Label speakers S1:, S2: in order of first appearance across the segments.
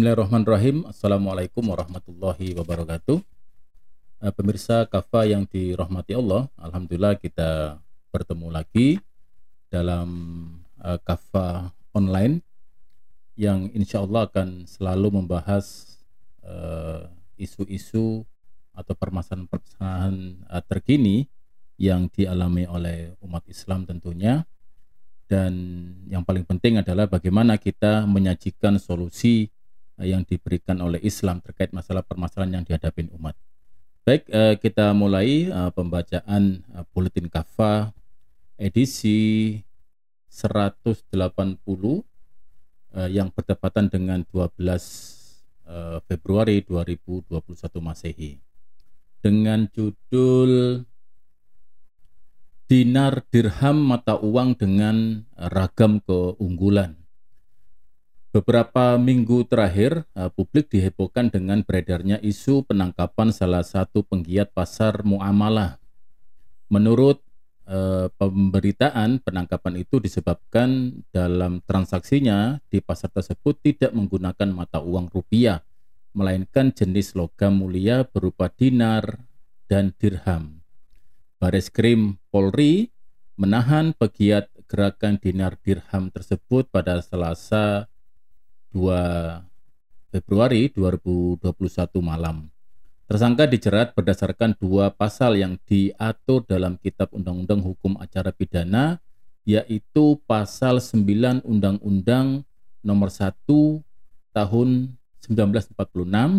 S1: Bismillahirrahmanirrahim. Assalamualaikum warahmatullahi wabarakatuh. Uh, pemirsa kafa yang dirahmati Allah, alhamdulillah kita bertemu lagi dalam uh, kafa online yang insya Allah akan selalu membahas eh, isu-isu atau permasalahan-permasalahan terkini yang dialami oleh umat Islam tentunya dan yang paling penting adalah bagaimana kita menyajikan solusi yang diberikan oleh Islam terkait masalah permasalahan yang dihadapi umat. Baik, uh, kita mulai uh, pembacaan uh, Buletin Kafa edisi 180 uh, yang bertepatan dengan 12 uh, eh, Februari 2021 Masehi dengan judul Dinar Dirham Mata Uang dengan Ragam Keunggulan. Beberapa minggu terakhir, uh, publik dihebohkan dengan beredarnya isu penangkapan salah satu penggiat pasar muamalah. Menurut Eh, pemberitaan penangkapan itu disebabkan dalam transaksinya di pasar tersebut tidak menggunakan mata uang rupiah, melainkan jenis logam mulia berupa dinar dan dirham. Baris Krim Polri menahan pegiat gerakan dinar dirham tersebut pada Selasa 2 Februari 2021 malam. Tersangka dijerat berdasarkan dua pasal yang diatur dalam Kitab Undang-Undang Hukum Acara Pidana, yaitu pasal 9 Undang-Undang Nomor 1 Tahun 1946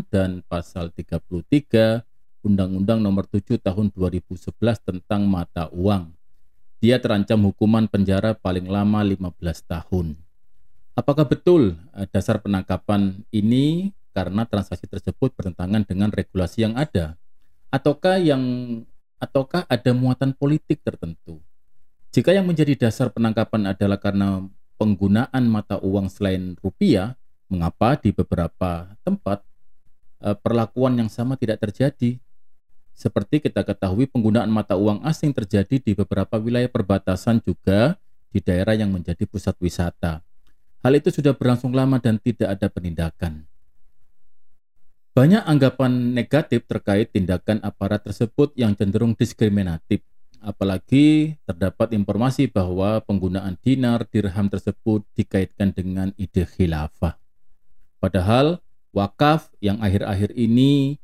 S1: dan pasal 33 Undang-Undang Nomor 7 Tahun 2011 tentang mata uang. Dia terancam hukuman penjara paling lama 15 tahun. Apakah betul eh, dasar penangkapan ini karena transaksi tersebut bertentangan dengan regulasi yang ada? Ataukah yang ataukah ada muatan politik tertentu? Jika yang menjadi dasar penangkapan adalah karena penggunaan mata uang selain rupiah mengapa di beberapa tempat eh, perlakuan yang sama tidak terjadi? Seperti kita ketahui penggunaan mata uang asing terjadi di beberapa wilayah perbatasan juga di daerah yang menjadi pusat wisata. Hal itu sudah berlangsung lama dan tidak ada penindakan. Banyak anggapan negatif terkait tindakan aparat tersebut yang cenderung diskriminatif. Apalagi terdapat informasi bahwa penggunaan dinar dirham tersebut dikaitkan dengan ide khilafah. Padahal wakaf yang akhir-akhir ini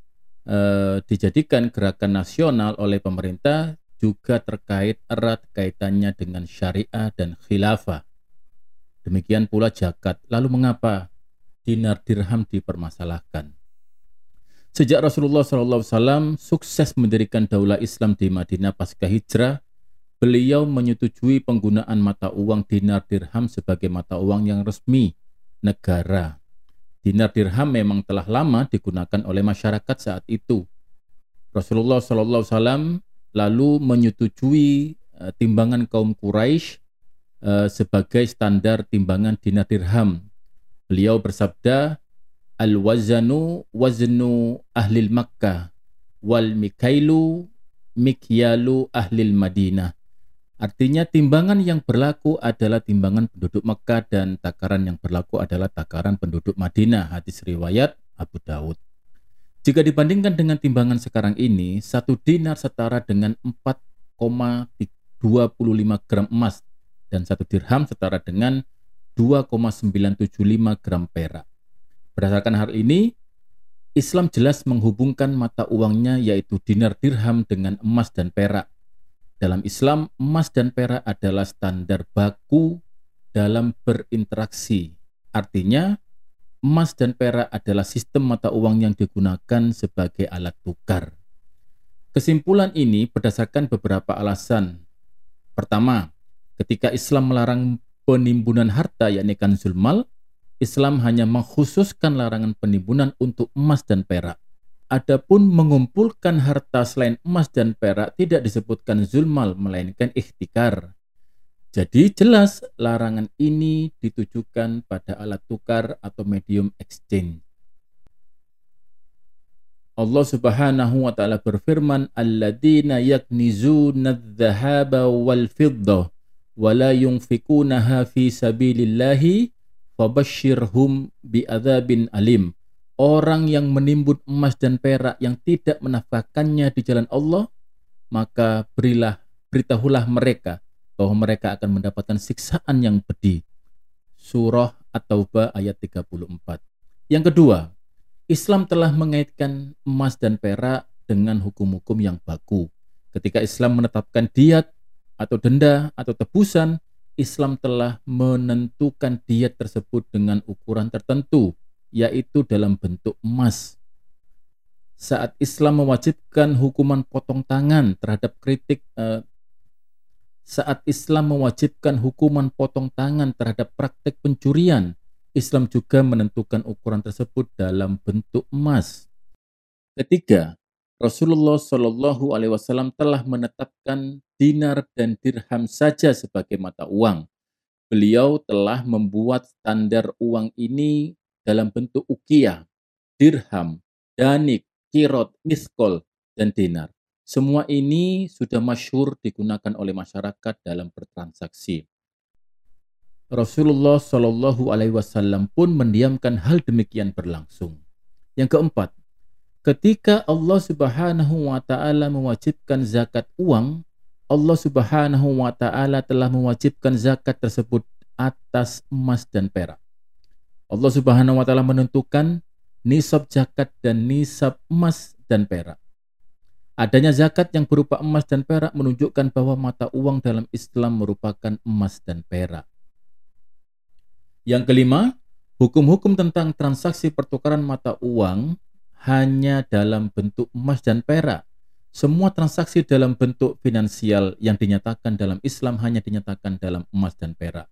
S1: eh, dijadikan gerakan nasional oleh pemerintah juga terkait erat kaitannya dengan syariah dan khilafah. Demikian pula jakat. Lalu mengapa dinar dirham dipermasalahkan? Sejak Rasulullah SAW sukses mendirikan daulah Islam di Madinah pasca hijrah, beliau menyetujui penggunaan mata uang dinar dirham sebagai mata uang yang resmi negara. Dinar dirham memang telah lama digunakan oleh masyarakat saat itu. Rasulullah SAW lalu menyetujui uh, timbangan kaum Quraisy uh, sebagai standar timbangan dinar dirham. Beliau bersabda, al-wazanu waznu ahli Makkah wal mikailu mikyalu ahli Madinah. Artinya timbangan yang berlaku adalah timbangan penduduk Mekah dan takaran yang berlaku adalah takaran penduduk Madinah. Hadis riwayat Abu Daud. Jika dibandingkan dengan timbangan sekarang ini, satu dinar setara dengan 4,25 gram emas dan satu dirham setara dengan 2,975 gram perak. Berdasarkan hal ini, Islam jelas menghubungkan mata uangnya yaitu dinar dirham dengan emas dan perak. Dalam Islam, emas dan perak adalah standar baku dalam berinteraksi. Artinya, emas dan perak adalah sistem mata uang yang digunakan sebagai alat tukar. Kesimpulan ini berdasarkan beberapa alasan. Pertama, ketika Islam melarang penimbunan harta yakni kanzul mal, Islam hanya mengkhususkan larangan penimbunan untuk emas dan perak. Adapun mengumpulkan harta selain emas dan perak tidak disebutkan zulmal melainkan ikhtikar. Jadi jelas larangan ini ditujukan pada alat tukar atau medium exchange. Allah Subhanahu wa taala berfirman, "Alladzina yaknizuna adh-dhahaba wal fiddah wa la yunfikunaha fi sabilillahi fabashshirhum bi'adzabin alim. Orang yang menimbun emas dan perak yang tidak menafkahkannya di jalan Allah, maka berilah beritahulah mereka bahwa mereka akan mendapatkan siksaan yang pedih. Surah At-Taubah ayat 34. Yang kedua, Islam telah mengaitkan emas dan perak dengan hukum-hukum yang baku. Ketika Islam menetapkan diat atau denda atau tebusan, Islam telah menentukan diat tersebut dengan ukuran tertentu yaitu dalam bentuk emas. Saat Islam mewajibkan hukuman potong tangan terhadap kritik eh, saat Islam mewajibkan hukuman potong tangan terhadap praktek pencurian, Islam juga menentukan ukuran tersebut dalam bentuk emas. Ketiga, Rasulullah Shallallahu Alaihi Wasallam telah menetapkan dinar dan dirham saja sebagai mata uang. Beliau telah membuat standar uang ini dalam bentuk ukiyah, dirham, danik, kirot, miskol, dan dinar. Semua ini sudah masyhur digunakan oleh masyarakat dalam bertransaksi. Rasulullah Shallallahu Alaihi Wasallam pun mendiamkan hal demikian berlangsung. Yang keempat, ketika Allah Subhanahu Wa Taala mewajibkan zakat uang, Allah Subhanahu Wa Taala telah mewajibkan zakat tersebut atas emas dan perak. Allah Subhanahu wa taala menentukan nisab zakat dan nisab emas dan perak. Adanya zakat yang berupa emas dan perak menunjukkan bahwa mata uang dalam Islam merupakan emas dan perak. Yang kelima, hukum-hukum tentang transaksi pertukaran mata uang hanya dalam bentuk emas dan perak. Semua transaksi dalam bentuk finansial yang dinyatakan dalam Islam hanya dinyatakan dalam emas dan perak.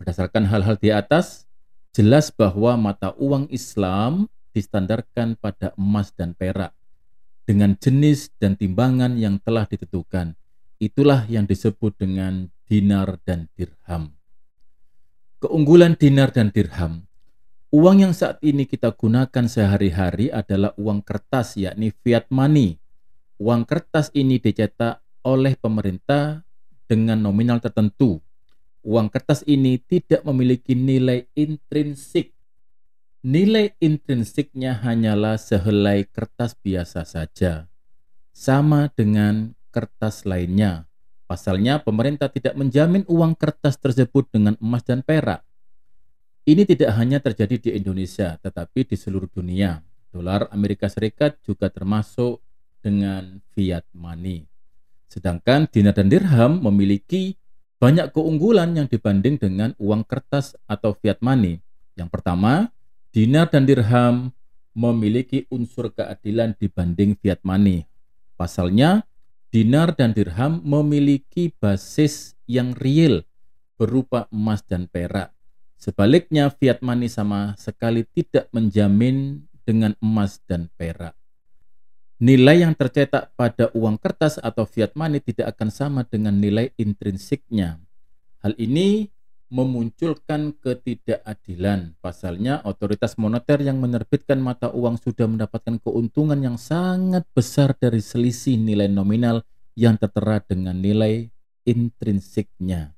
S1: Berdasarkan hal-hal di atas, jelas bahwa mata uang Islam distandarkan pada emas dan perak dengan jenis dan timbangan yang telah ditentukan. Itulah yang disebut dengan dinar dan dirham. Keunggulan dinar dan dirham. Uang yang saat ini kita gunakan sehari-hari adalah uang kertas yakni fiat money. Uang kertas ini dicetak oleh pemerintah dengan nominal tertentu uang kertas ini tidak memiliki nilai intrinsik. Nilai intrinsiknya hanyalah sehelai kertas biasa saja, sama dengan kertas lainnya. Pasalnya, pemerintah tidak menjamin uang kertas tersebut dengan emas dan perak. Ini tidak hanya terjadi di Indonesia, tetapi di seluruh dunia. Dolar Amerika Serikat juga termasuk dengan fiat money. Sedangkan dinar dan dirham memiliki banyak keunggulan yang dibanding dengan uang kertas atau fiat money. Yang pertama, dinar dan dirham memiliki unsur keadilan dibanding fiat money. Pasalnya, dinar dan dirham memiliki basis yang real berupa emas dan perak. Sebaliknya, fiat money sama sekali tidak menjamin dengan emas dan perak nilai yang tercetak pada uang kertas atau fiat money tidak akan sama dengan nilai intrinsiknya. Hal ini memunculkan ketidakadilan. Pasalnya, otoritas moneter yang menerbitkan mata uang sudah mendapatkan keuntungan yang sangat besar dari selisih nilai nominal yang tertera dengan nilai intrinsiknya.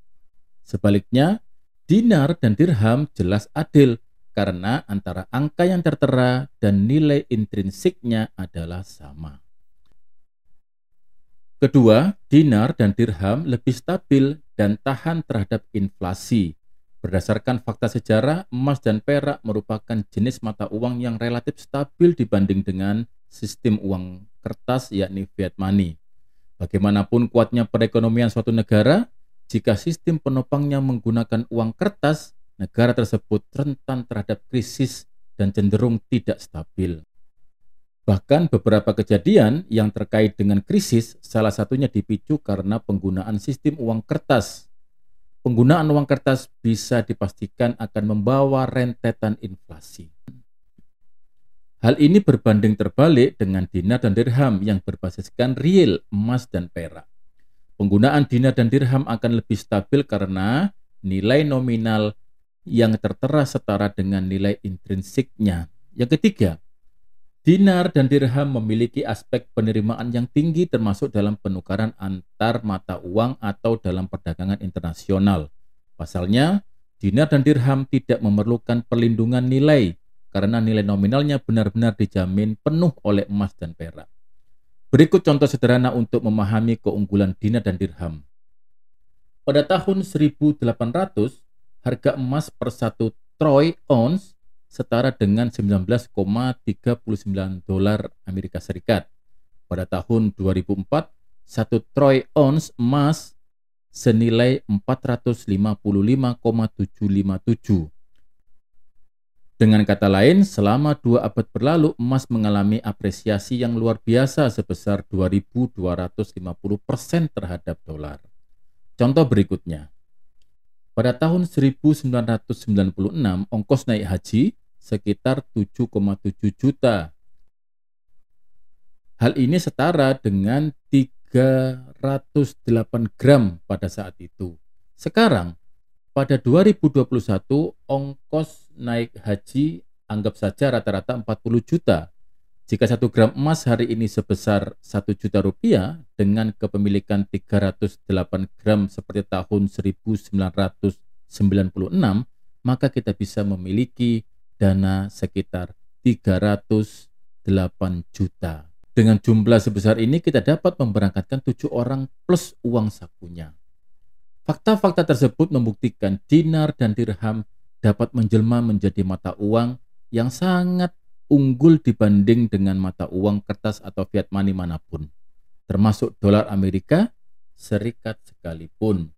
S1: Sebaliknya, dinar dan dirham jelas adil karena antara angka yang tertera dan nilai intrinsiknya adalah sama. Kedua, dinar dan dirham lebih stabil dan tahan terhadap inflasi. Berdasarkan fakta sejarah, emas dan perak merupakan jenis mata uang yang relatif stabil dibanding dengan sistem uang kertas yakni fiat money. Bagaimanapun kuatnya perekonomian suatu negara, jika sistem penopangnya menggunakan uang kertas, negara tersebut rentan terhadap krisis dan cenderung tidak stabil. Bahkan beberapa kejadian yang terkait dengan krisis salah satunya dipicu karena penggunaan sistem uang kertas. Penggunaan uang kertas bisa dipastikan akan membawa rentetan inflasi. Hal ini berbanding terbalik dengan dinar dan dirham yang berbasiskan real emas dan perak. Penggunaan dinar dan dirham akan lebih stabil karena nilai nominal yang tertera setara dengan nilai intrinsiknya. Yang ketiga, dinar dan dirham memiliki aspek penerimaan yang tinggi termasuk dalam penukaran antar mata uang atau dalam perdagangan internasional. Pasalnya, Dinar dan dirham tidak memerlukan perlindungan nilai karena nilai nominalnya benar-benar dijamin penuh oleh emas dan perak. Berikut contoh sederhana untuk memahami keunggulan dinar dan dirham. Pada tahun 1800, harga emas per satu troy ounce setara dengan 19,39 dolar Amerika Serikat. Pada tahun 2004, satu troy ounce emas senilai 455,757. Dengan kata lain, selama dua abad berlalu, emas mengalami apresiasi yang luar biasa sebesar 2.250 persen terhadap dolar. Contoh berikutnya, pada tahun 1996, ongkos naik haji sekitar 7,7 juta. Hal ini setara dengan 308 gram pada saat itu. Sekarang, pada 2021, ongkos naik haji anggap saja rata-rata 40 juta. Jika satu gram emas hari ini sebesar 1 juta rupiah dengan kepemilikan 308 gram seperti tahun 1996, maka kita bisa memiliki dana sekitar 308 juta. Dengan jumlah sebesar ini kita dapat memberangkatkan tujuh orang plus uang sakunya. Fakta-fakta tersebut membuktikan dinar dan dirham dapat menjelma menjadi mata uang yang sangat unggul dibanding dengan mata uang kertas atau fiat money mana pun, termasuk dolar Amerika Serikat sekalipun.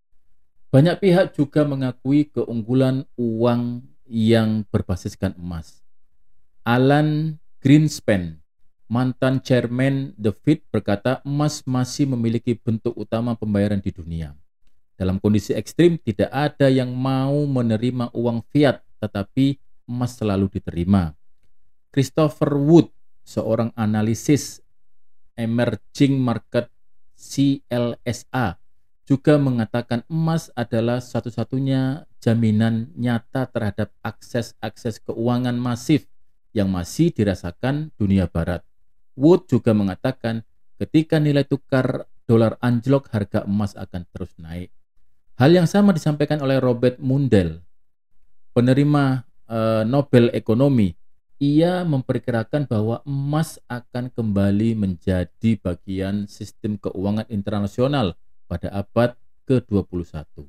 S1: Banyak pihak juga mengakui keunggulan uang yang berbasiskan emas. Alan Greenspan mantan chairman The Fed berkata emas masih memiliki bentuk utama pembayaran di dunia. Dalam kondisi ekstrim, tidak ada yang mau menerima uang fiat, tetapi emas selalu diterima. Christopher Wood, seorang analisis emerging market CLSA, juga mengatakan emas adalah satu-satunya jaminan nyata terhadap akses-akses keuangan masif yang masih dirasakan dunia barat. Wood juga mengatakan ketika nilai tukar dolar anjlok harga emas akan terus naik. Hal yang sama disampaikan oleh Robert Mundell, penerima uh, Nobel Ekonomi. Ia memperkirakan bahwa emas akan kembali menjadi bagian sistem keuangan internasional pada abad ke-21.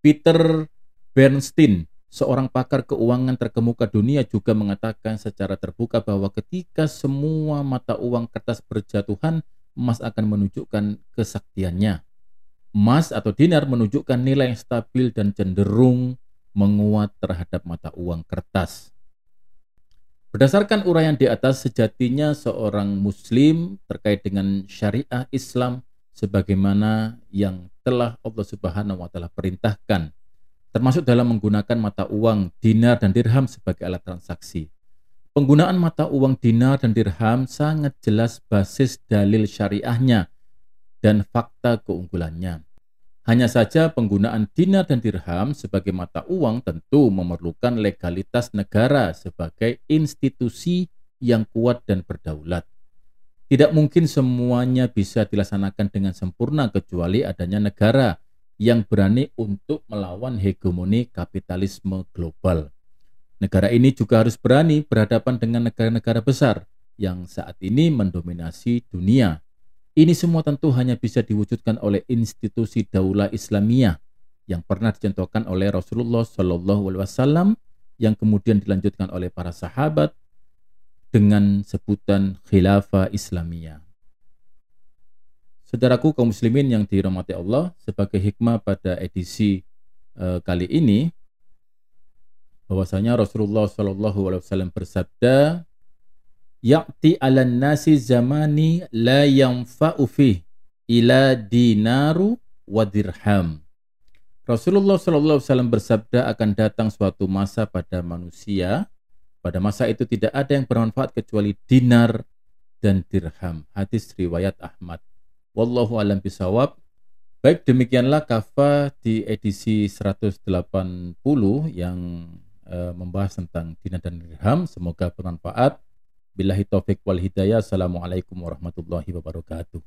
S1: Peter Bernstein Seorang pakar keuangan terkemuka dunia juga mengatakan secara terbuka bahwa ketika semua mata uang kertas berjatuhan, emas akan menunjukkan kesaktiannya. Emas atau dinar menunjukkan nilai yang stabil dan cenderung menguat terhadap mata uang kertas. Berdasarkan uraian di atas, sejatinya seorang Muslim terkait dengan syariah Islam sebagaimana yang telah Allah Subhanahu wa Ta'ala perintahkan termasuk dalam menggunakan mata uang dinar dan dirham sebagai alat transaksi. Penggunaan mata uang dinar dan dirham sangat jelas basis dalil syariahnya dan fakta keunggulannya. Hanya saja penggunaan dinar dan dirham sebagai mata uang tentu memerlukan legalitas negara sebagai institusi yang kuat dan berdaulat. Tidak mungkin semuanya bisa dilaksanakan dengan sempurna kecuali adanya negara yang berani untuk melawan hegemoni kapitalisme global. Negara ini juga harus berani berhadapan dengan negara-negara besar yang saat ini mendominasi dunia. Ini semua tentu hanya bisa diwujudkan oleh institusi daulah Islamiyah yang pernah dicontohkan oleh Rasulullah Shallallahu Alaihi Wasallam yang kemudian dilanjutkan oleh para sahabat dengan sebutan khilafah Islamiyah. Saudaraku kaum muslimin yang dirahmati Allah, sebagai hikmah pada edisi uh, kali ini bahwasanya Rasulullah Shallallahu alaihi wasallam bersabda, "Ya'ti 'alan nasi zamani la yanfa'u fi ila dinaru wa dirham." Rasulullah Shallallahu alaihi wasallam bersabda akan datang suatu masa pada manusia pada masa itu tidak ada yang bermanfaat kecuali dinar dan dirham. Hadis riwayat Ahmad. Wallahu alam bisawab. Baik, demikianlah kafa di edisi 180 yang uh, membahas tentang dinar dan dirham. Semoga bermanfaat. Billahi taufik wal hidayah. Assalamualaikum warahmatullahi wabarakatuh.